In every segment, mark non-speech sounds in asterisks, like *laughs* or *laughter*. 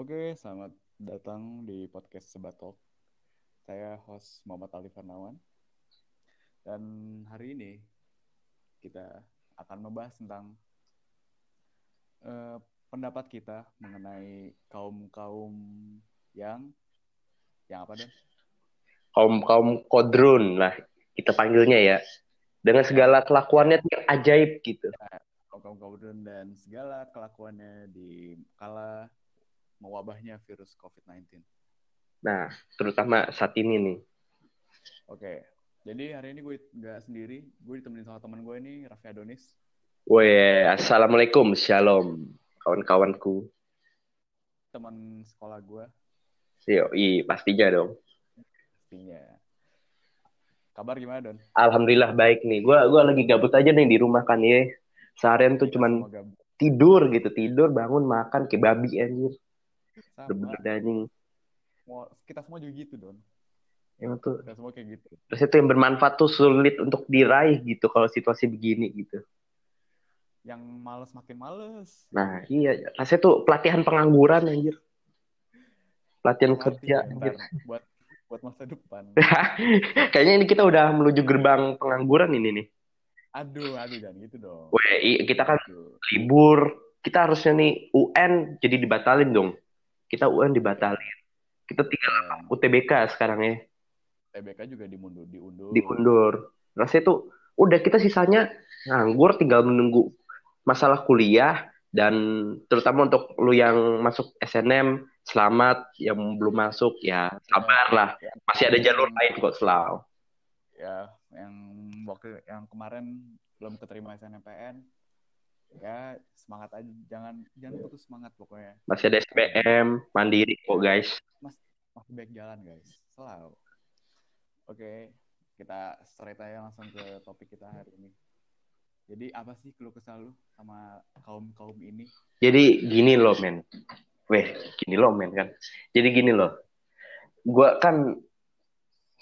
Oke, selamat datang di podcast Sebatok. Saya host Muhammad Ali Farnawan. Dan hari ini kita akan membahas tentang eh, pendapat kita mengenai kaum-kaum yang yang apa dan kaum kaum kodrun lah kita panggilnya ya dengan segala kelakuannya yang ajaib gitu kaum kaum dan segala kelakuannya di kala mewabahnya virus COVID-19. nah terutama saat ini nih Oke, jadi hari ini gue nggak sendiri, gue ditemenin sama teman gue ini, Raffi Adonis. Woi, assalamualaikum, shalom, kawan-kawanku. Teman sekolah gue, Yo, i pastinya dong. pastinya. Kabar gimana Don? Alhamdulillah baik nih. Gua gua lagi gabut aja nih di rumah kan ya. Seharian tuh cuman tidur gitu, tidur, bangun, makan kayak babi anjir. Sama. Bener-bener anjing. Kita semua juga gitu Don. Emang tuh Kita semua kayak gitu. terus itu yang bermanfaat tuh sulit untuk diraih gitu kalau situasi begini gitu. Yang males makin males. Nah, iya, rasanya tuh pelatihan pengangguran anjir. Pelatihan kerja Latih anjir. buat buat masa depan. *laughs* Kayaknya ini kita udah menuju gerbang pengangguran ini nih. Aduh, aduh dan gitu dong. WI kita kan Aduh. libur, kita harusnya nih UN jadi dibatalin dong. Kita UN dibatalin. Kita tinggal Dan UTBK sekarang ya, TBK juga dimundur, diundur. diundur. Rasanya tuh udah kita sisanya nganggur tinggal menunggu masalah kuliah dan terutama untuk lu yang masuk SNM selamat. Yang belum masuk ya sabar lah. Ya, masih ada jalur lain kok selalu ya yang waktu yang kemarin belum keterima SNMPN ya semangat aja jangan jangan putus semangat pokoknya masih ada SBM mandiri kok guys masih baik jalan guys selalu oke kita straight aja langsung ke topik kita hari ini jadi apa sih keluh kesah lu sama kaum kaum ini Jadi gini loh men. Weh, gini loh men kan. Jadi gini loh. Gua kan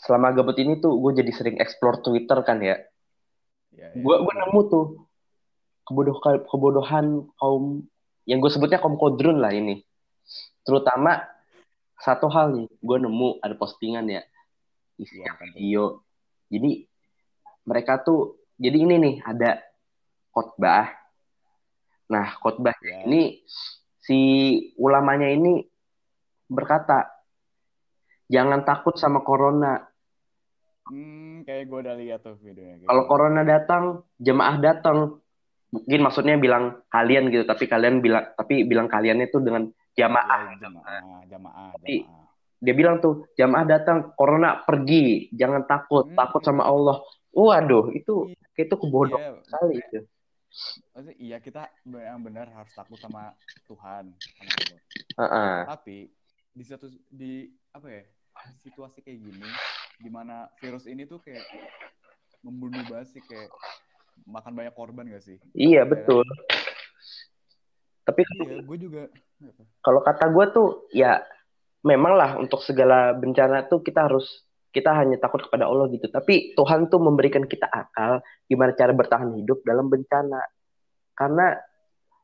selama gabut ini tuh gue jadi sering explore Twitter kan ya. ya, ya. Gua nemu tuh kebodohan kebodohan kaum yang gue sebutnya kaum kodrun lah ini. Terutama satu hal nih, gue nemu ada postingan ya isinya video. Jadi mereka tuh jadi ini nih ada khotbah. Nah, khotbah Ya. ini si ulamanya ini berkata, jangan takut sama corona. hmm kayak gue udah lihat tuh videonya Kalau gitu. corona datang, jemaah datang. Mungkin maksudnya bilang kalian gitu, tapi kalian bilang tapi bilang kaliannya tuh dengan jamaah. Ya, jamaah jamaah Tapi- jamaah Dia bilang tuh, jamaah datang, corona pergi, jangan takut, Hmm. takut sama Allah. Waduh, itu itu kebodohan Iya, sekali itu. maksudnya iya kita yang benar harus takut sama Tuhan sama Allah. Heeh. tapi di satu di apa ya situasi kayak gini di mana virus ini tuh kayak membunuh banget sih kayak makan banyak korban gak sih Iya, betul. Tapi iya gue juga kalau kata gue tuh ya memang lah untuk segala bencana tuh kita harus kita hanya takut kepada Allah gitu. Tapi Tuhan tuh memberikan kita akal gimana cara bertahan hidup dalam bencana. Karena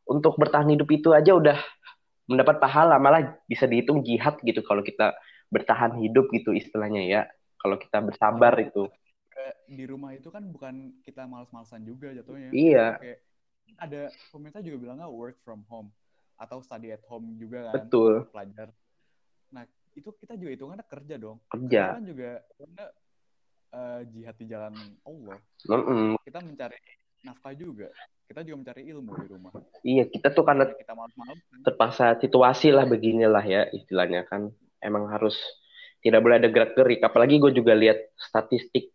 untuk bertahan hidup itu aja udah mendapat pahala, malah bisa dihitung jihad gitu kalau kita bertahan hidup gitu istilahnya ya. Kalau kita bersabar itu. Di rumah itu kan bukan kita males-malesan juga jatuhnya Iya, kayak ada pemerintah juga bilangnya work from home atau study at home juga kan betul. pelajar nah itu kita juga hitungannya kerja dong Kerja. Kita kan juga karena eh, jihad di jalan Allah Mm-mm. kita mencari nafkah juga. Kita juga mencari ilmu di rumah. Iya, kita tuh karena kita terpaksa situasi lah beginilah ya istilahnya kan emang harus tidak boleh ada gerak gerik apalagi gue juga lihat statistik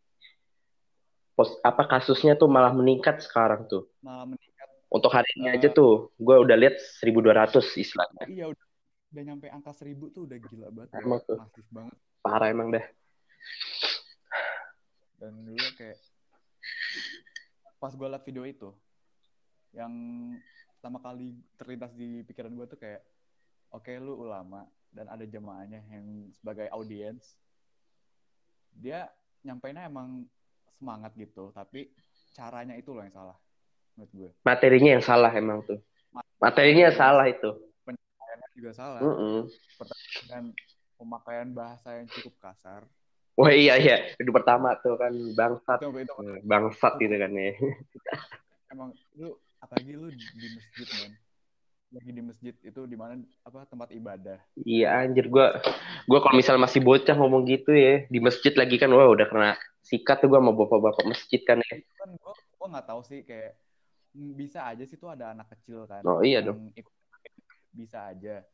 pos apa kasusnya tuh malah meningkat sekarang tuh Malah meningkat. untuk hari ini Eh. aja tuh gue udah lihat 1200 istilahnya Iya udah, udah nyampe angka seribu tuh udah gila banget. Emang tuh. Masif banget. parah emang dah Dan dulu kayak pas gue liat video itu, yang pertama kali terlintas di pikiran gue tuh kayak, oke lu ulama dan ada jamaahnya yang sebagai audiens, dia nyampeinnya emang semangat gitu, tapi caranya itu loh yang salah menurut gue. materinya yang salah emang tuh. Materinya salah itu. Penyampaiannya juga salah. Mm-mm. dengan pemakaian bahasa yang cukup kasar. Wah iya iya. Itu pertama tuh kan bangsat. Itu itu. Bangsat gitu kan ya. *laughs* Emang lu apalagi lu di masjid men. Lagi di masjid itu di mana apa tempat ibadah? Iya anjir. Gua gua kalau misal masih bocah ngomong gitu ya di masjid lagi kan wah udah kena sikat tuh gua sama bapak-bapak masjid kan ya. Kan gua gua nggak tahu sih kayak mm, bisa aja sih tuh ada anak kecil kan Oh, iya ikut bisa aja.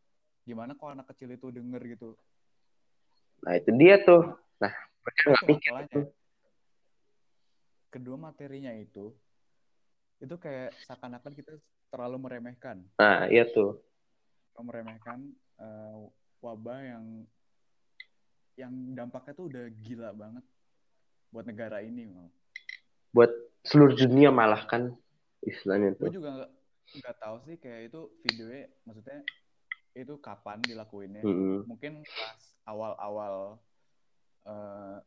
Gimana kalau anak kecil itu denger gitu? Nah itu dia tuh. Nah mereka nggak mikir. masalahnya. Kedua materinya itu itu kayak seakan-akan kita terlalu meremehkan. Nah iya tuh. Meremehkan eh, wabah yang yang dampaknya tuh udah gila banget buat negara ini Mal. buat seluruh dunia malah kan istilahnya gue tuh juga nggak tahu sih kayak itu videonya maksudnya itu kapan dilakuinnya Mm-mm. mungkin pas awal-awal eh,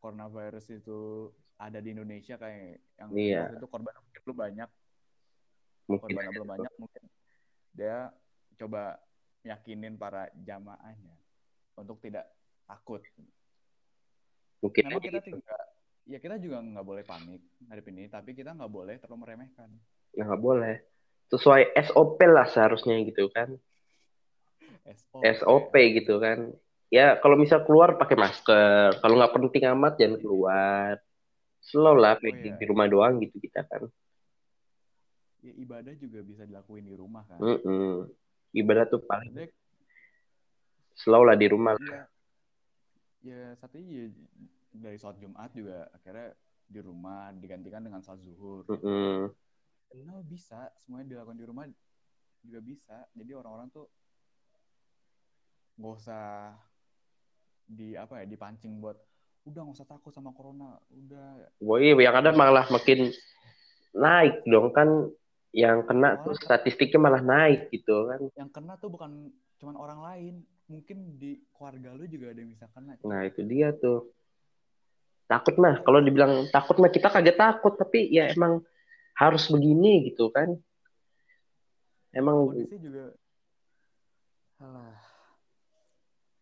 coronavirus itu ada di Indonesia kayak yang Iya. itu korban mungkin belum banyak mungkin korban belum banyak mungkin dia coba yakinin para jamaahnya untuk tidak takut mungkin memang aja kita gitu ya kita juga nggak boleh panik hari ini tapi kita nggak boleh terlalu meremehkan. Ya nggak boleh. Sesuai SOP lah seharusnya gitu kan. SOP, SOP gitu kan. Ya kalau misal keluar pakai masker. Kalau nggak penting amat jangan keluar. Slow lah Oh, di, iya. di rumah doang gitu kita kan. Ya ibadah juga bisa dilakuin di rumah kan. Mm-mm. ibadah tuh paling slow lah di rumah ya ya satu ya dari sholat Jumat juga akhirnya di rumah digantikan dengan sholat zuhur. Mm-mm. no bisa semuanya dilakukan di rumah juga bisa. Jadi orang-orang tuh nggak usah di apa ya dipancing buat udah nggak usah takut sama corona udah. Woi, yang ada malah makin naik dong kan. Yang kena tuh statistiknya malah naik gitu kan. Yang kena tuh bukan cuman orang lain mungkin di keluarga lu juga ada yang bisa kena. Nah itu dia tuh. Takut mah. Kalau dibilang takut mah kita kagak takut. Tapi ya emang harus begini gitu kan. Emang kondisi juga alah.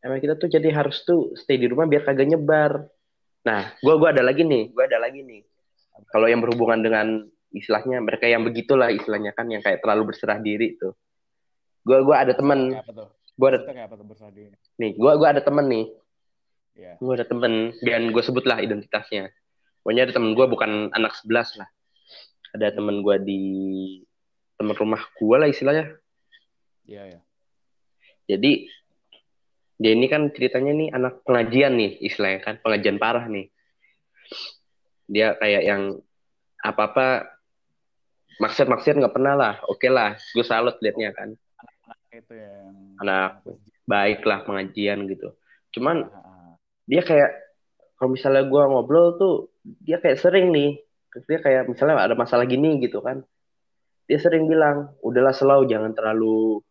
Emang kita tuh jadi harus tuh stay di rumah biar kagak nyebar. Nah gua gua ada lagi nih. Gua ada lagi nih. Kalau yang berhubungan dengan istilahnya mereka yang begitulah istilahnya kan yang kayak terlalu berserah diri tuh. Gua gua ada temen gua ada kayak apa tuh nih gua gua ada temen nih. Ya gue ada temen dan gue sebutlah identitasnya. Pokoknya ada temen gue bukan anak sebelas lah. Ada temen gue di temen rumah gue lah istilahnya. Iya ya jadi dia ini kan ceritanya nih anak pengajian nih istilahnya kan pengajian parah nih. Dia kayak yang apa apa maksud maksud nggak pernah lah. Oke lah gue salut liatnya kan itu yang Anak. baik lah pengajian gitu. Cuman Ah, ah, dia kayak kalau misalnya gua ngobrol tuh dia kayak sering nih. Dia kayak misalnya ada masalah gini gitu kan. Dia sering bilang udahlah selalu jangan terlalu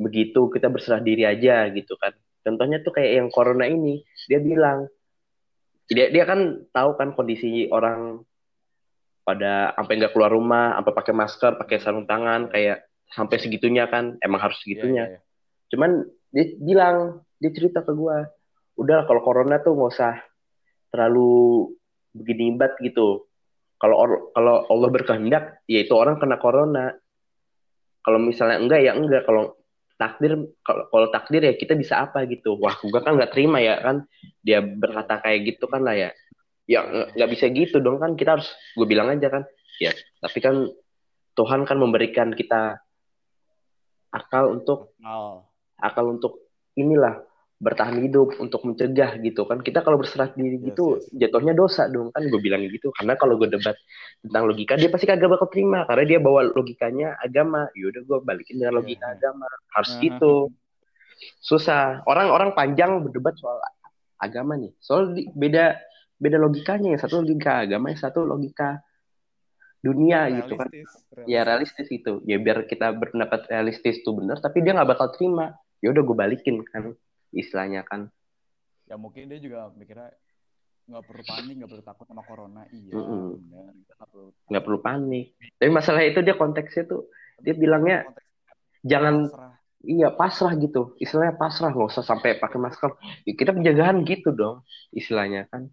begitu. Kita berserah diri aja gitu kan. Contohnya tuh kayak yang corona ini. Dia bilang dia dia kan tahu kan kondisi orang pada sampai nggak keluar rumah sampai pakai masker pakai sarung tangan kayak sampai segitunya kan emang harus segitunya. Iya, iya. cuman dia bilang dia cerita ke gua udah kalau corona tuh nggak usah terlalu begini bat gitu. Kalau kalau Allah berkehendak ya itu orang kena corona. Kalau misalnya enggak ya enggak. Kalau takdir kalau kalau takdir ya kita bisa apa gitu. Wah gua kan nggak terima ya kan. Dia berkata kayak gitu kan lah ya. Ya nggak bisa gitu dong kan. Kita harus gue bilang aja kan. Ya tapi kan Tuhan kan memberikan kita akal untuk Kenal. akal untuk inilah bertahan hidup untuk mencegah gitu kan kita kalau berserah diri Yes, gitu yes. jatuhnya dosa dong kan gue bilang gitu karena kalau gue debat tentang logika dia pasti kagak bakal terima karena dia bawa logikanya agama yaudah gue balikin dengan logika Iya. agama harus Aha. gitu susah orang-orang panjang berdebat soal agama nih soal di- beda beda logikanya yang satu logika agama yang satu logika dunia gitu kan. Realistis, ya realistis. gitu ya biar kita berpendapat realistis tuh benar tapi dia nggak bakal terima. Ya udah gue balikin kan istilahnya kan. Ya mungkin dia juga mikirnya nggak perlu panik nggak perlu takut sama corona. Iya benar kita nggak perlu nggak perlu panik. Tapi masalah itu dia konteksnya tuh dia bilangnya Konteks jangan pasrah. iya pasrah gitu. Istilahnya pasrah nggak usah sampai pakai masker. Ya, kita penjagaan gitu dong istilahnya kan.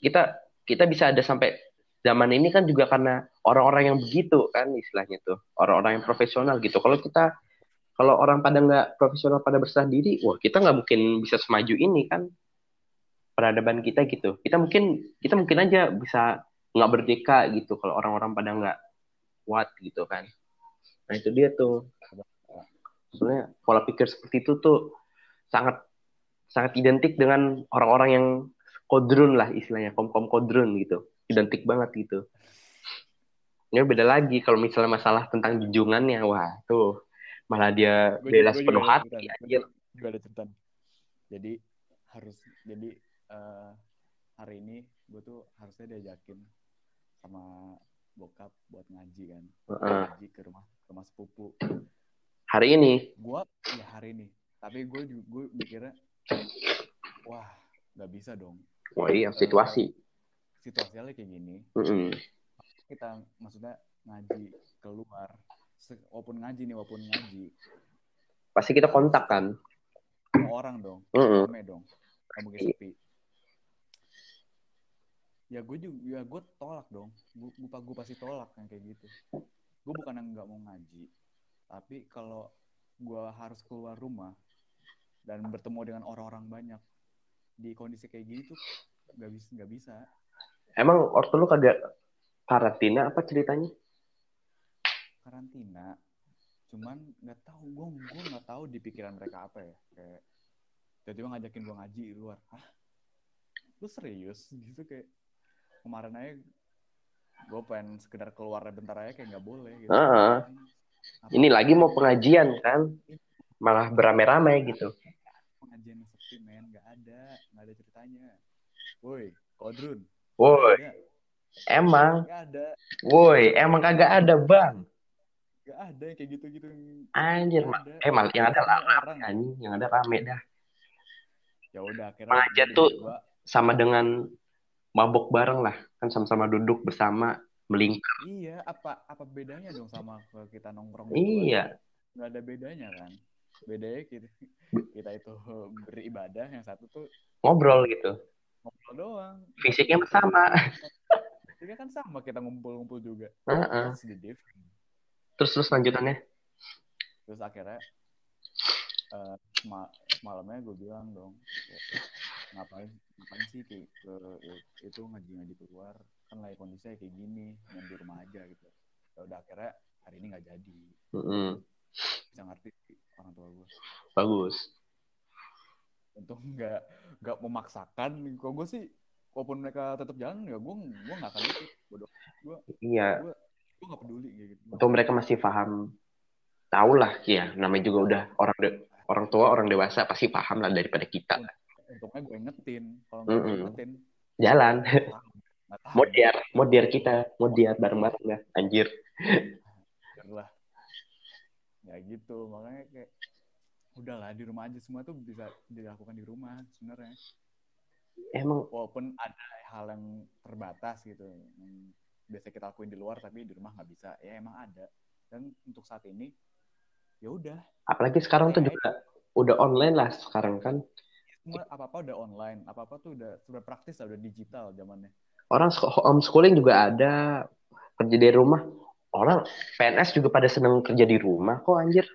Kita kita bisa ada sampai zaman ini kan juga karena orang-orang yang begitu kan istilahnya tuh. Orang-orang yang profesional gitu. Kalau kita kalau orang pada nggak profesional pada berserah diri wah kita nggak mungkin bisa semaju ini kan. Peradaban kita gitu. Kita mungkin kita mungkin aja bisa nggak berdeka gitu kalau orang-orang pada nggak kuat gitu kan. Nah itu dia tuh. Sebenarnya pola pikir seperti itu tuh sangat sangat identik dengan orang-orang yang kodrun lah istilahnya kom kom kodrun gitu identik banget gitu. Ini beda lagi kalau misalnya masalah tentang junjungannya. Wah tuh malah dia bela sepenuh juga ada hati juga ada cerita. Jadi harus jadi eh, hari ini gue tuh harusnya diajakin sama bokap buat ngaji kan. Heeh. ngaji ke rumah ke rumah sepupu. Hari ini? Gue ya hari ini. Tapi gue gue mikirnya wah nggak bisa dong. Wah iya situasi situasinya kayak gini. Mm-mm. kita maksudnya ngaji keluar. Walaupun ngaji nih walaupun ngaji. Pasti kita kontak kan? Sama orang dong. Mm-mm. rame dong. Nggak mungkin sepi. Ya gue juga ya gue tolak dong. Gue gue, gue pasti tolak yang kayak gitu. Gue bukan yang nggak mau ngaji. Tapi kalau gue harus keluar rumah dan bertemu dengan orang-orang banyak di kondisi kayak gini tuh nggak bisa nggak bisa emang ortu lu kagak karantina apa ceritanya? Karantina. Cuman nggak tahu gue gue nggak tahu di pikiran mereka apa ya. Kayak tiba-tiba ngajakin gue ngaji di luar. Hah? Lu serius? *laughs* Gitu kayak kemarin aja gue pengen sekedar keluar bentar aja kayak nggak boleh gitu. Heeh. Apa- ini lagi mau pengajian kan? Malah beramai-ramai gitu. pengajian sepi men. Nggak ada. Nggak ada ceritanya. Woi kodrun woi. Emang. woi emang kagak ada bang. Nggak ada yang kayak gitu-gitu. Anjir mak ada. eh mal yang ada orang anjing yang ada rame dah. Ya udah akhirnya Pengajian tuh- gua- sama dengan mabok bareng lah. Kan sama-sama duduk bersama melingkar. Iya apa apa bedanya dong sama kita nongkrong iya. Nggak ada bedanya kan? Bedanya kita kita itu *laughs* beribadah yang satu tuh ngobrol gitu ngobrol doang. Fisiknya sama. Tiga kan sama kita ngumpul-ngumpul juga. The difference. terus terus lanjutannya? Terus akhirnya eh sema- semalamnya gue bilang dong ngapain ngapain sih kayak ke itu ngaji ngaji keluar? Kan lagi kondisinya kayak gini main di rumah aja gitu. Ya udah akhirnya hari ini nggak jadi. Mm-mm. bisa ngerti orang tua gue bagus untung nggak nggak memaksakan. Kok gue sih walaupun mereka tetap jalan ya gue gue nggak akan ikut bodoh iya. gue nggak peduli gitu. Untuk mereka masih paham tahu lah ya namanya juga udah orang de- orang tua orang dewasa pasti paham lah daripada kita. Untungnya gue ingetin. Kalau nggak Mm-mm. ingetin. Jalan. Modiar *laughs* modiar kita modiar bareng-bareng ya anjir. Biar lah. Ya gitu makanya kayak udahlah di rumah aja. Semua tuh bisa dilakukan di rumah sebenarnya. Emang walaupun ada hal yang terbatas gitu yang biasa kita lakuin di luar tapi di rumah nggak bisa. Ya emang ada. Dan untuk saat ini ya udah. Apalagi sekarang tuh juga udah online lah sekarang kan. Semua apa apa udah online. Apa apa tuh udah sudah praktis lah, udah digital zamannya. Orang homeschooling juga ada kerja dari rumah. Orang PNS juga pada seneng kerja di rumah kok anjir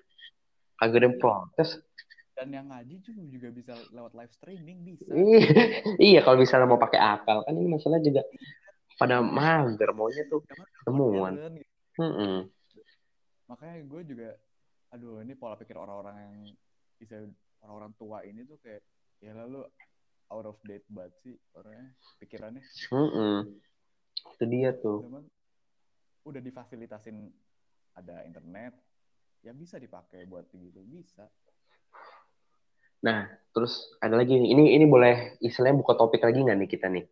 kagak ada yang protes dan yang ngaji juga juga bisa lewat live streaming bisa Ih, iya kalau misalnya mau pakai akal kan ini masalah juga pada mager maunya tuh Modern gitu. Mm-mm. makanya gue juga aduh ini pola pikir orang-orang yang bisa orang-orang tua ini tuh kayak ya lalu out of date banget sih orangnya pikirannya Mm-mm. itu dia tuh cuman udah difasilitasin ada internet ya bisa dipakai buat gitu bisa. Nah terus ada lagi nih. Ini ini boleh istilahnya buka topik lagi nggak nih kita nih?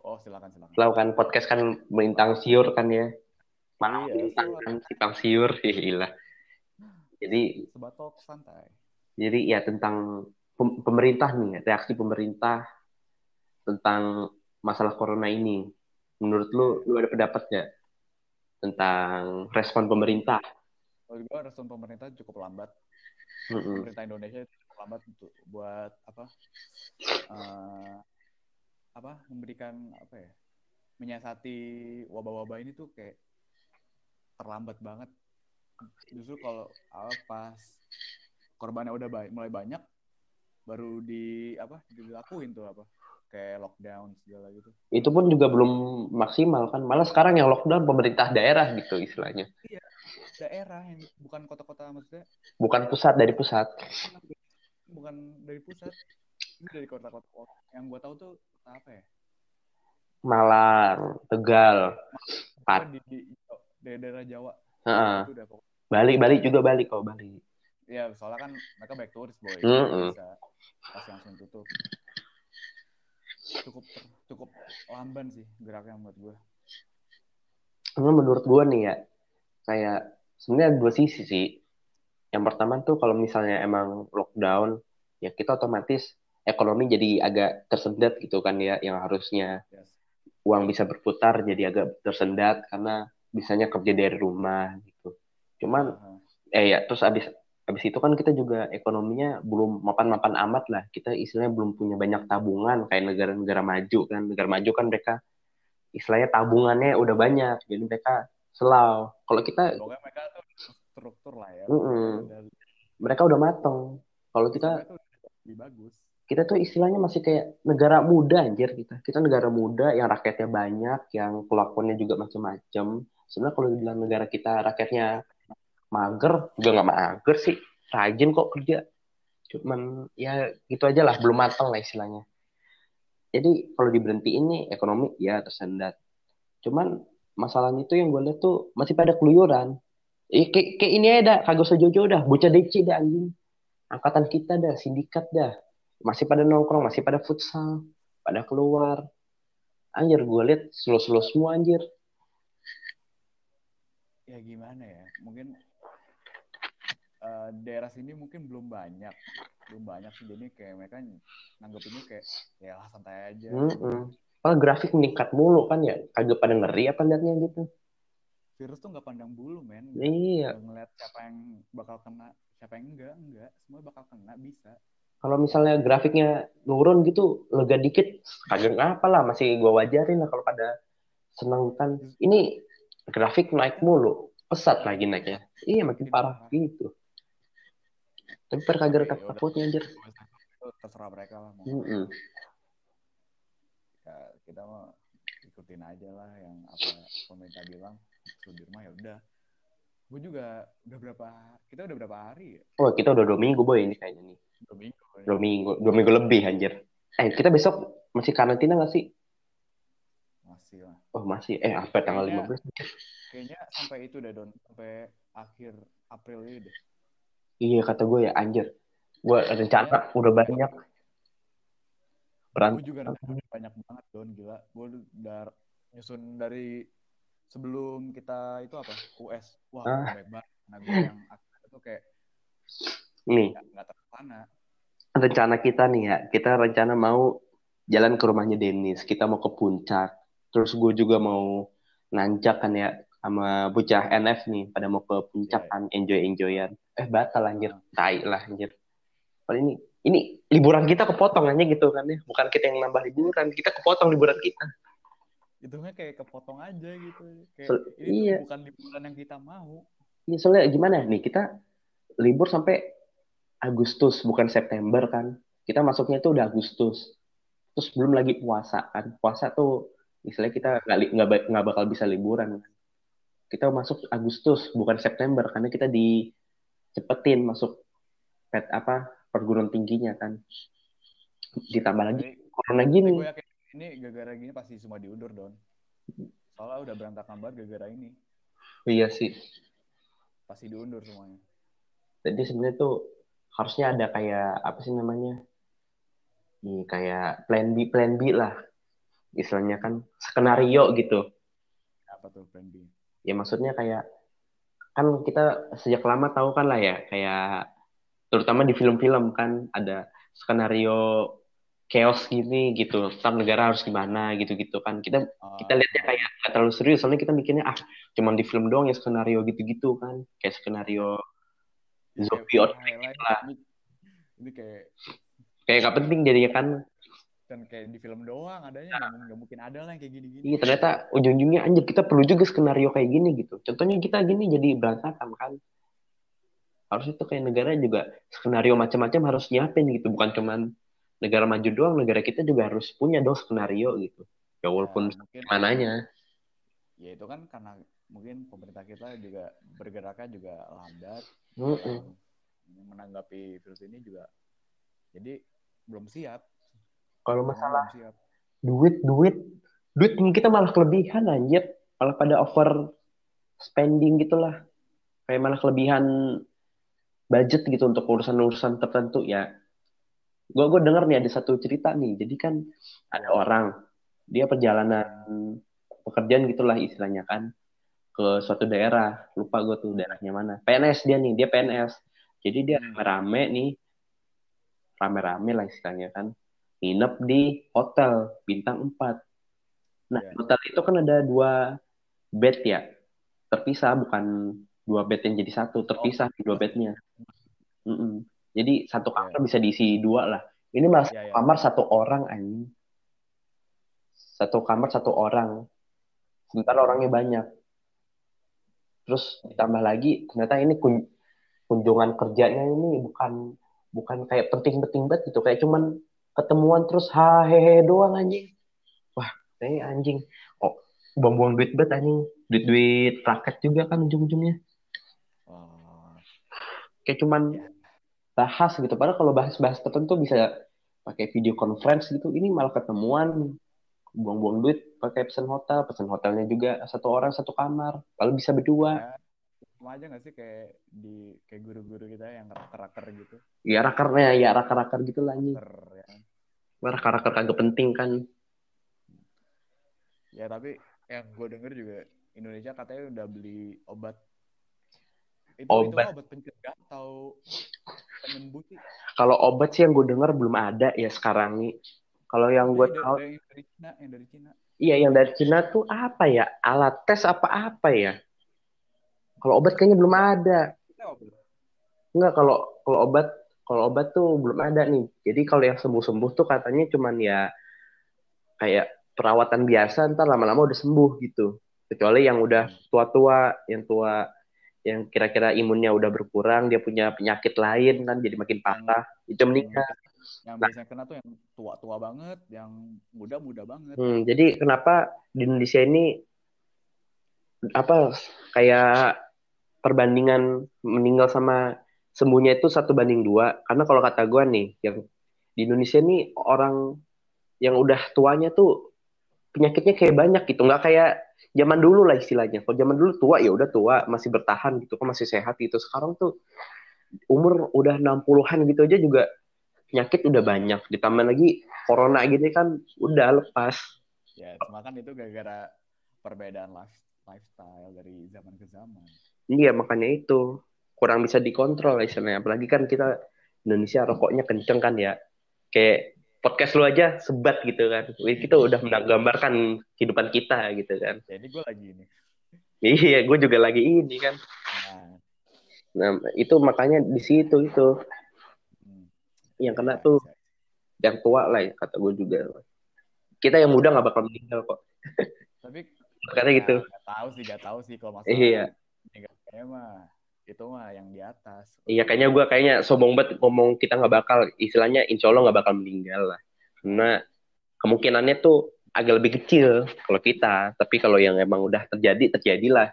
Oh silakan silakan. Tahu kan podcast kan melintang siur kan ya? Malam Iya, melintang kan simpang siur gila *laughs* jadi sebatok santai. Jadi ya tentang pem- pemerintah nih, reaksi pemerintah tentang masalah corona ini. Menurut lu, lu ada pendapat nggak tentang respon pemerintah? Menurut gue respon pemerintah cukup lambat pemerintah Indonesia itu cukup lambat untuk buat apa eh, apa memberikan apa ya menyiasati wabah-wabah ini tuh kayak terlambat banget justru kalau apa pas korbannya udah ba- mulai banyak baru di apa dilakuin tuh apa kayak lockdown segala gitu Itu pun juga belum maksimal kan. Malah sekarang yang lockdown pemerintah daerah gitu istilahnya. Daerah yang bukan kota-kota maksudnya Bukan pusat dari pusat. bukan dari pusat ini dari kota-kota yang gue tahu tuh apa ya Malang, Tegal, Pat. Pokoknya di, di daerah Jawa udah pokoknya Bali, Bali juga Bali kok Bali. ya soalnya kan mereka baik turis boy Mm-mm. bisa pasti langsung tutup cukup cukup lamban sih geraknya menurut gue Karena menurut gua nih ya, kayak sebenarnya dua sisi sih. Yang pertama tuh kalau misalnya emang lockdown, ya kita otomatis ekonomi jadi agak tersendat gitu kan ya, yang harusnya yes. uang bisa berputar jadi agak tersendat karena bisanya kerja dari rumah gitu. Cuman Aha. eh ya terus abis abis itu kan kita juga ekonominya belum mapan-mapan amat lah. Kita istilahnya belum punya banyak tabungan kayak negara-negara maju kan. Negara maju kan mereka istilahnya tabungannya udah banyak, jadi mereka selau. Kalau kita mereka tuh struktur lah ya Mm-mm. Udah- mereka udah mateng. Kalau kita lebih bagus kita tuh istilahnya masih kayak negara muda anjir kita. Kita negara muda yang rakyatnya banyak, yang kelakuannya juga macam-macam. Sebenarnya kalau dibilang negara kita rakyatnya mager, juga nggak mager sih. Rajin kok kerja. Cuman ya gitu aja lah, belum matang lah istilahnya. Jadi kalau diberhentiin nih ekonomi ya tersendat. Cuman masalahnya itu yang gue lihat tuh masih pada keluyuran. Eh, kayak, kayak ini aja dah, kagak usah jauh-jauh dah, bocah DC dah anjing. Angkatan kita dah, sindikat dah masih pada nongkrong, masih pada futsal, pada keluar. Anjir, gue liat slow-slow semua anjir. ya gimana ya mungkin eh, daerah sini mungkin belum banyak belum banyak sih jadi kayak mereka nanggepinnya kayak ya santai aja Mm-mm. Kalau grafik meningkat mulu kan ya, kagak pada ngeri apa liatnya gitu. Virus tuh nggak pandang bulu men Iya, ngeliat siapa yang bakal kena siapa yang enggak enggak semua bakal kena bisa kalau misalnya grafiknya nurun gitu, lega dikit, kagak ngapa lah, masih gue wajarin lah kalau pada seneng kan. Ini grafik naik mulu, pesat lagi naiknya. Iya, makin parah gitu. Tapi per kagak ya udah. takutnya anjir. terserah mereka lah mau Mm-mm. ya, kita mau ikutin aja lah yang apa pemerintah bilang suruh di rumah ya udah. Gue juga udah berapa kita udah berapa hari ya? Wah, kita udah dua minggu boy ini kayaknya nih. dua minggu ya. dua minggu dua minggu lebih anjir. Eh kita besok masih karantina nggak sih? Masih lah. Oh masih. Eh apa tanggal 15 anjir? kayaknya sampai itu deh don. Sampai akhir April ini deh. Iya kata gue ya anjir. Gue rencana udah banyak. Gue berantem juga rencana banyak banget don. Gila. Gue udah nyusun dari sebelum kita itu apa? US wah Ah. banyak banget. Nah gue yang itu kayak nih. nggak terlaksana rencana kita nih ya. Kita rencana mau jalan ke rumahnya Dennis. Kita mau ke puncak. Terus gue juga mau nanjak kan ya sama bocah NF nih. Pada mau ke puncak Iya, kan enjoy enjoyan eh batal anjir. Tai lah anjir. Padahal ini ini liburan kita kepotong aja gitu kan ya. Bukan kita yang nambah liburan kita kepotong liburan kita itu mah kayak kepotong aja gitu kayak So- ini iya. bukan liburan yang kita mau Ini soalnya gimana nih kita libur sampai Agustus bukan September kan. Kita masuknya itu udah Agustus. Terus belum lagi puasa kan. Puasa tuh misalnya kita nggak nggak ba- nggak bakal bisa liburan. Kita masuk Agustus bukan September karena kita dicepetin masuk pet apa perguruan tingginya kan. Ditambah lagi Jadi, corona gini. gue yakin ini gara-gara gini pasti semua diundur don soalnya udah berantakan banget gara-gara ini Iya sih. pasti diundur semuanya Jadi sebenarnya tuh harusnya ada kayak apa sih namanya? Nih kayak plan B plan B lah. Istilahnya kan skenario gitu. apa tuh plan B Ya maksudnya kayak kan kita sejak lama tahu kan lah ya kayak terutama di film-film kan ada skenario chaos gini gitu. Tentang negara harus gimana gitu-gitu kan. Kita Oh, kita lihatnya kayak nggak terlalu serius. Soalnya kita mikirnya ah cuman di film doang ya skenario gitu-gitu kan. Kayak skenario kayak zombie outbreak highlight. gitu lah Ini, ini kayak kayak nggak penting jadinya kan. Dan kayak di film doang adanya mungkin- nggak mungkin ada lah yang kayak gini-gini. iya ternyata ujung-ujungnya anjir kita perlu juga skenario kayak gini gitu. Contohnya kita gini jadi berantakan kan. Harusnya tuh kayak negara juga skenario macam-macam harus nyiapin gitu. Bukan cuman negara maju doang negara kita juga harus punya dong skenario gitu. Ya walaupun Ya, mungkin mananya. Ya itu kan karena mungkin pemerintah kita juga bergeraknya juga lambat. Mm-mm. yang menanggapi virus ini juga jadi belum siap. Kalau masalah siap. duit duit duit kita malah kelebihan anjir. Malah pada over spending gitulah. Kayak malah kelebihan budget gitu untuk urusan-urusan tertentu ya gue gue denger nih ada satu cerita nih. Jadi kan ada orang dia perjalanan pekerjaan gitulah istilahnya kan ke suatu daerah. Lupa gue tuh daerahnya mana. PNS dia nih dia PNS jadi dia Hmm. rame nih. Rame-rame lah istilahnya kan. Nginep di hotel bintang 4 nah Iya. hotel itu kan ada dua bed ya. Terpisah bukan dua bed yang jadi satu. Terpisah di dua bednya. Mm-mm. Jadi satu kamar bisa diisi dua lah. Ini malah Iya, iya. kamar satu orang anjing. Satu kamar satu orang. Sementara orangnya banyak. Terus ditambah lagi ternyata ini kun- kunjungan kerjanya ini bukan bukan kayak penting-penting banget gitu. Kayak cuman ketemuan terus hahehe doang anjing. Wah kayak anjing. Oh buang-buang duit banget anjing. Duit-duit rakyat juga kan ujung-ujungnya. Oh, kayak cuman bahas gitu. Padahal kalau bahas-bahas tertentu bisa pakai video conference gitu. Ini malah ketemuan buang-buang duit pakai pesan hotel. Pesan hotelnya juga satu orang satu kamar. Kalau bisa berdua. Sama aja nggak sih kayak di kayak guru-guru kita yang raker-raker gitu? Ya rakernya ya raker-raker gitu lah raker ya. Raker-raker kagak penting kan. Ya tapi yang gue denger juga Indonesia katanya udah beli obat itu itu Obat. pencegah atau penyembuh sih kalau obat sih yang gue dengar belum ada ya sekarang nih kalau yang gue tahu dari, dari Cina yang dari Cina iya yang dari Cina tuh apa ya alat tes apa apa ya kalau obat kayaknya belum ada? Enggak kalau kalau obat kalau obat tuh belum ada nih. Jadi kalau yang sembuh-sembuh tuh katanya cuman ya kayak perawatan biasa ntar lama-lama udah sembuh gitu. Kecuali yang udah tua-tua, yang tua yang kira-kira imunnya udah berkurang, dia punya penyakit lain kan jadi makin parah, itu meninggal. yang Nah. biasanya kena tuh yang tua-tua banget yang muda-muda banget Hmm, jadi kenapa di Indonesia ini apa kayak perbandingan meninggal sama sembuhnya itu satu banding dua karena kalau kata gue nih yang di Indonesia ini orang yang udah tuanya tuh penyakitnya kayak banyak gitu. Nggak kayak zaman dulu lah istilahnya. Kalau zaman dulu tua ya udah tua masih bertahan gitu kan masih sehat gitu. Sekarang tuh umur udah 60-an gitu aja juga penyakit udah banyak. Ditambah lagi corona gini kan udah lepas. Ya cuma kan itu gara-gara perbedaan life, lifestyle dari zaman ke zaman. Iya makanya itu. Kurang bisa dikontrol lah istilahnya. Apalagi kan kita Indonesia rokoknya kenceng kan ya. Kayak podcast lu aja sebat gitu kan. Kita udah menggambarkan kehidupan kita gitu kan. jadi gue lagi ini Iya, gue juga lagi ini kan. nah Nah itu makanya di situ itu hmm. yang kena tuh yang tua lah ya kata gue juga. Kita yang muda nggak bakal meninggal kok. tapi Karena gitu. ya, nggak tahu sih nggak tahu sih kalau masalah Iya. meninggalnya mah itu mah yang di atas. Iya kayaknya gue kayaknya sombong banget ngomong kita nggak bakal istilahnya insya Allah nggak bakal meninggal lah. Karena kemungkinannya tuh agak lebih kecil kalau kita. Tapi kalau yang emang udah terjadi terjadilah.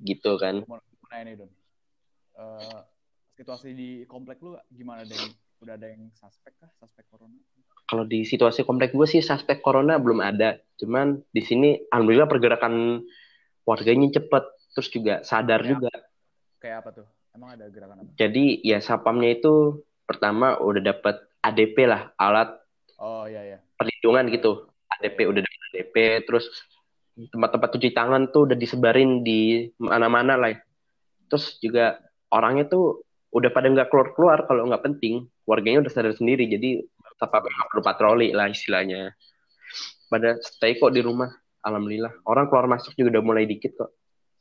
Gitu kan. Mau mau nanya nih Don Eh, situasi di komplek lu gimana yang udah ada yang suspek kah? Suspek corona? Kalau di situasi komplek gue sih suspek corona belum ada. Cuman di sini alhamdulillah pergerakan warganya cepet. Terus juga sadar Ya. juga kayak apa tuh? Emang ada gerakan apa? Jadi ya sapamnya itu pertama udah dapat ADP lah alat oh iya iya. perlindungan gitu. ADP udah dapat ADP terus tempat-tempat cuci tangan tuh udah disebarin di mana-mana lah. Terus juga orangnya tuh udah pada nggak keluar-keluar kalau nggak penting. Warganya udah sadar sendiri jadi apa nggak perlu patroli lah istilahnya. Pada stay kok di rumah alhamdulillah. Orang keluar masuk juga udah mulai dikit kok.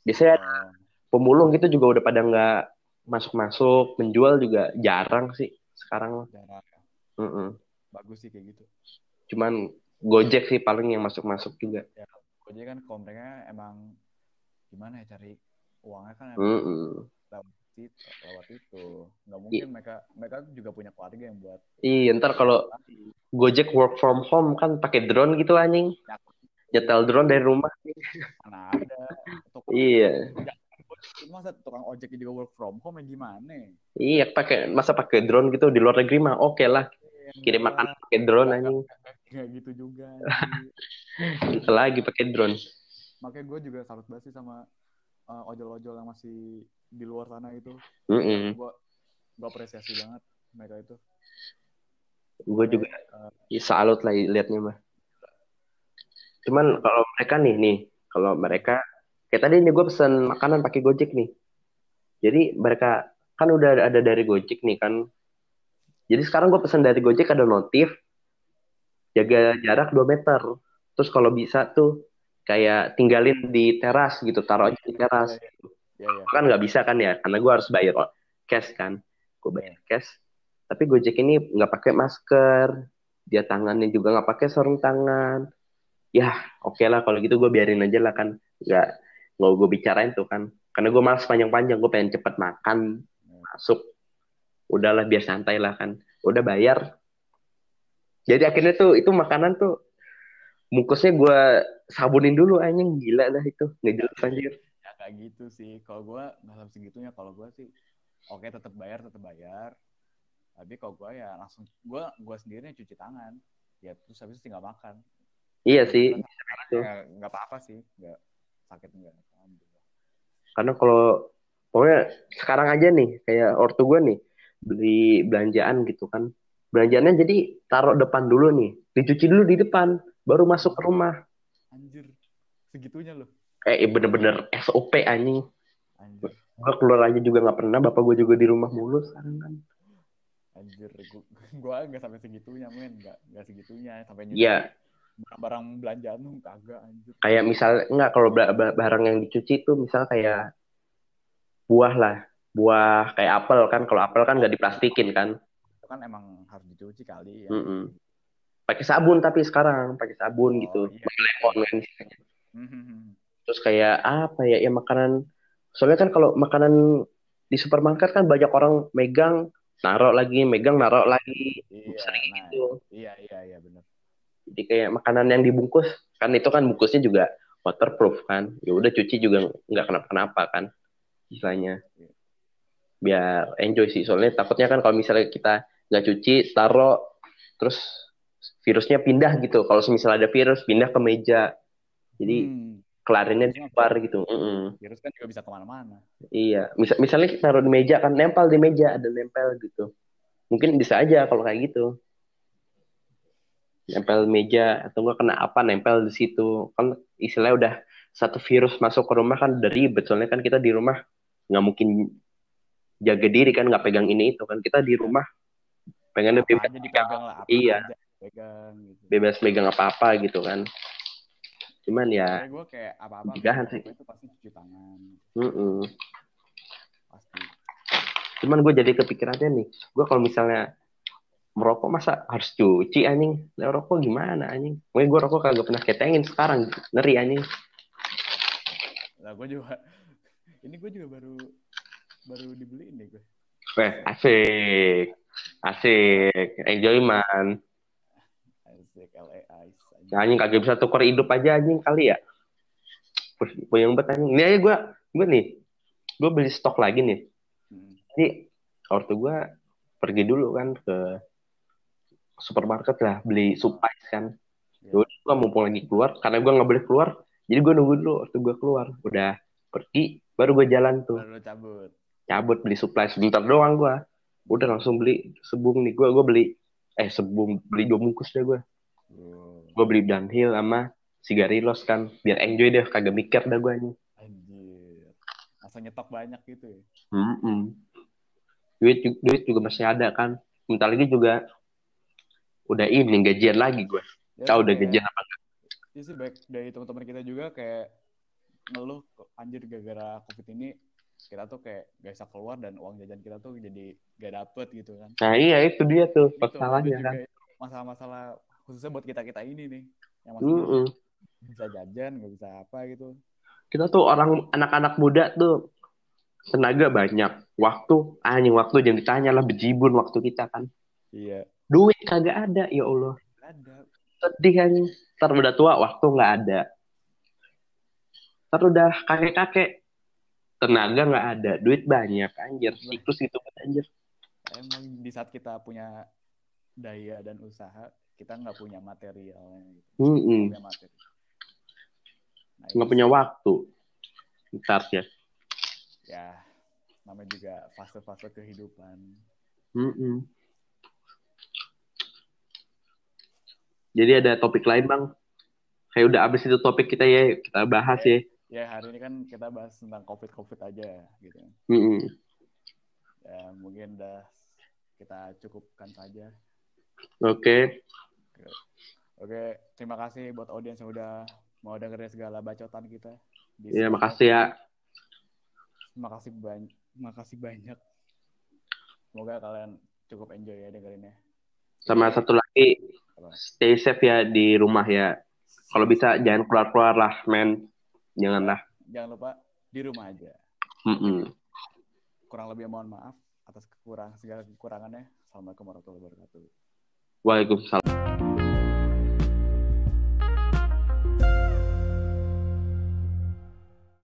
Biasanya Oh, pemulung gitu juga udah pada nggak masuk masuk menjual juga jarang sih sekarang jarang. Mm-mm. Bagus sih kayak gitu. cuman gojek sih paling yang masuk masuk juga Gojek kan mereka emang gimana ya cari uangnya kan emang Mm-mm. lewat itu, lewat itu. Nggak mungkin mereka mereka juga punya keluarga yang buat iya ntar kalau gojek work from home kan pakai drone gitu anjing nyetel drone dari rumah mana ada. Tukang, iya masa tukang ojek juga work from home ya gimana? iya pakai masa pakai drone gitu di luar negeri mah oke lah kirim makan pakai drone anjing Nggak gitu juga. *laughs* lagi pakai drone Makanya gue juga salut banget sih sama uh, ojol-ojol yang masih di luar sana itu. Mm-mm. Gue gue apresiasi banget mereka itu. gue juga ya, salut lah liatnya mah cuman kalau mereka nih nih kalau mereka kayak tadi nih gue pesen makanan pakai gojek nih. Jadi mereka kan udah ada dari gojek nih kan. Jadi sekarang gue pesen dari gojek ada notif jaga jarak 2 meter. Terus kalau bisa tuh kayak tinggalin di teras gitu taruh aja di teras. Ya ya. kan nggak bisa kan ya karena gue harus bayar cash kan. Gue bayar cash. Tapi Gojek ini nggak pakai masker dia tangannya juga nggak pakai sarung tangan. Ya oke lah kalau gitu gue biarin aja lah kan. Nggak nggak gue bicarain tuh kan karena gue malas panjang-panjang gue pengen cepet makan masuk udahlah biar santai lah kan udah bayar jadi akhirnya tuh itu makanan tuh bungkusnya gue sabunin dulu anjing gila dah itu nggak jelas anjir Ya kayak gitu sih. Kalau gue sampai segitunya. Kalau gue sih oke tetap bayar tetap bayar. Tapi kalau gue ya langsung gue gue sendiri cuci tangan. Ya terus habis itu tinggal makan. iya sih ya nggak apa-apa sih. Nggak sakit nggak. Alhamdulillah. Karena kalau pokoknya sekarang aja nih kayak ortu gue nih beli belanjaan gitu kan. Belanjaannya jadi taruh depan dulu nih, dicuci dulu di depan, baru masuk ke rumah. Anjir. Segitunya loh. Kayak bener-bener SOP anjing. Anjir. Gue keluar aja juga nggak pernah, bapak gue juga di rumah mulu sekarang kan. Anjir. Gue nggak sampai segitunya men. Nggak nggak segitunya. Sampai Iya, barang-barang belanjaan tuh kagak anjir. kayak misal enggak kalau ba- ba- barang yang dicuci tuh misal kayak buah lah, buah kayak apel kan. Kalau apel kan nggak diplastikin kan. Itu kan emang harus dicuci kali ya. Mm-mm. Pakai sabun tapi sekarang pakai sabun Oh, gitu. iya. Lemon kan istilahnya. Hmm. terus kayak apa ya ya makanan soalnya kan kalau makanan di supermarket kan banyak orang megang naruh lagi megang naruh lagi Iya, sering nah, gitu iya iya iya benar. Jadi kayak makanan yang dibungkus kan itu kan bungkusnya juga waterproof kan ya udah cuci juga nggak kenapa-kenapa kan istilahnya biar enjoy sih soalnya takutnya kan kalau misalnya kita nggak cuci taruh terus virusnya pindah gitu kalau misalnya ada virus pindah ke meja jadi Hmm, kelarinnya di luar gitu Mm-mm. virus kan juga bisa ke mana-mana. Iya, misal misalnya kita taruh di meja kan nempel di meja ada nempel gitu. Mungkin bisa aja kalau kayak gitu. Nempel meja atau enggak kena apa nempel di situ. Kan istilahnya udah satu virus masuk ke rumah kan dari ribet soalnya kan kita di rumah nggak mungkin jaga diri kan nggak pegang ini itu kan kita di rumah pengen Apa lebih aja dipegang lah, apa Iya. aja dipegang gitu. bebas megang apa-apa gitu kan. Cuman ya, gue kayak apa-apa Pencegahan sih. itu pasti cuci tangan mm-mm. pasti. Cuman gue jadi kepikirannya nih, gue kalau misalnya merokok masa harus cuci anjing? Nah, rokok gimana anjing? Gue gue rokok kagak pernah ketengin sekarang, ngeri anjing. Lah gue juga *laughs* ini gue juga baru baru dibeliin deh gue. Weh, asik, asik, enjoy man. Asik LA Ice. Nah, anjing kagak bisa tukar hidup aja anjing kali ya. Puyeng banget anjing. Ini aja gue, gue nih, gue beli stok lagi nih. Jadi ortu gue pergi dulu kan ke supermarket lah beli supplies kan. Ya. Yaudah gue mumpung lagi keluar karena gue nggak boleh keluar. Jadi gue nunggu dulu waktu gue keluar. Udah pergi baru gue jalan tuh Baru cabut. cabut beli supply sebentar doang gue. Udah langsung beli sebung nih gue gue beli eh sebung beli dua bungkus deh gue. Wow. Gue beli downhill sama sigarilos kan biar enjoy deh kagak mikir dah gue nih. Anjir. Langsung nyetok banyak gitu ya. Mm-mm. Duit, ju- duit juga masih ada kan. Bentar lagi juga udah ini gajian lagi gue. Ya, Kau udah gajian apa enggak? Iya sih baik dari teman-teman kita juga kayak ngeluh anjir gara-gara covid ini kita tuh kayak gak bisa keluar dan uang jajan kita tuh jadi gak dapet gitu kan. Nah iya itu dia tuh masalahnya kan. masalah-masalah khususnya buat kita kita ini nih yang masih Mm-mm. bisa jajan nggak bisa apa gitu. Kita tuh orang anak-anak muda tuh tenaga banyak, waktu anjing waktu jangan ditanya lah bejibun waktu kita kan. Iya. Duit kagak ada ya Allah. Ada. Sedih kan. Ntar udah tua waktu nggak ada. Ntar udah kakek-kakek tenaga nggak ada, duit banyak anjir. Siklus gitu kan anjir. Emang di saat kita punya daya dan usaha kita nggak punya materialnya gitu. Mm-mm. Nggak punya materi. Nah, Nggak itu punya waktu. Ntar ya. ya namanya juga fase-fase kehidupan. Mm-mm. Jadi ada topik lain bang. Kayak udah abis itu topik kita ya, kita bahas ya. Ya hari ini kan kita bahas tentang covid-covid aja gitu. Mm-mm. Ya mungkin udah kita cukupkan saja. Oke, Oke, terima kasih buat audiens yang udah mau dengerin segala bacotan kita. Ya Spotify. makasih ya. Makasih banyak. Makasih banyak. Semoga kalian cukup enjoy ya dengerinnya. Sama satu lagi, stay safe ya di rumah ya. Kalau bisa jangan keluar-keluar lah, men. Janganlah. Jangan lupa di rumah aja. Mm-mm. Kurang lebih mohon maaf atas kekurangan segala kekurangannya. Assalamualaikum warahmatullahi wabarakatuh. Waalaikumsalam.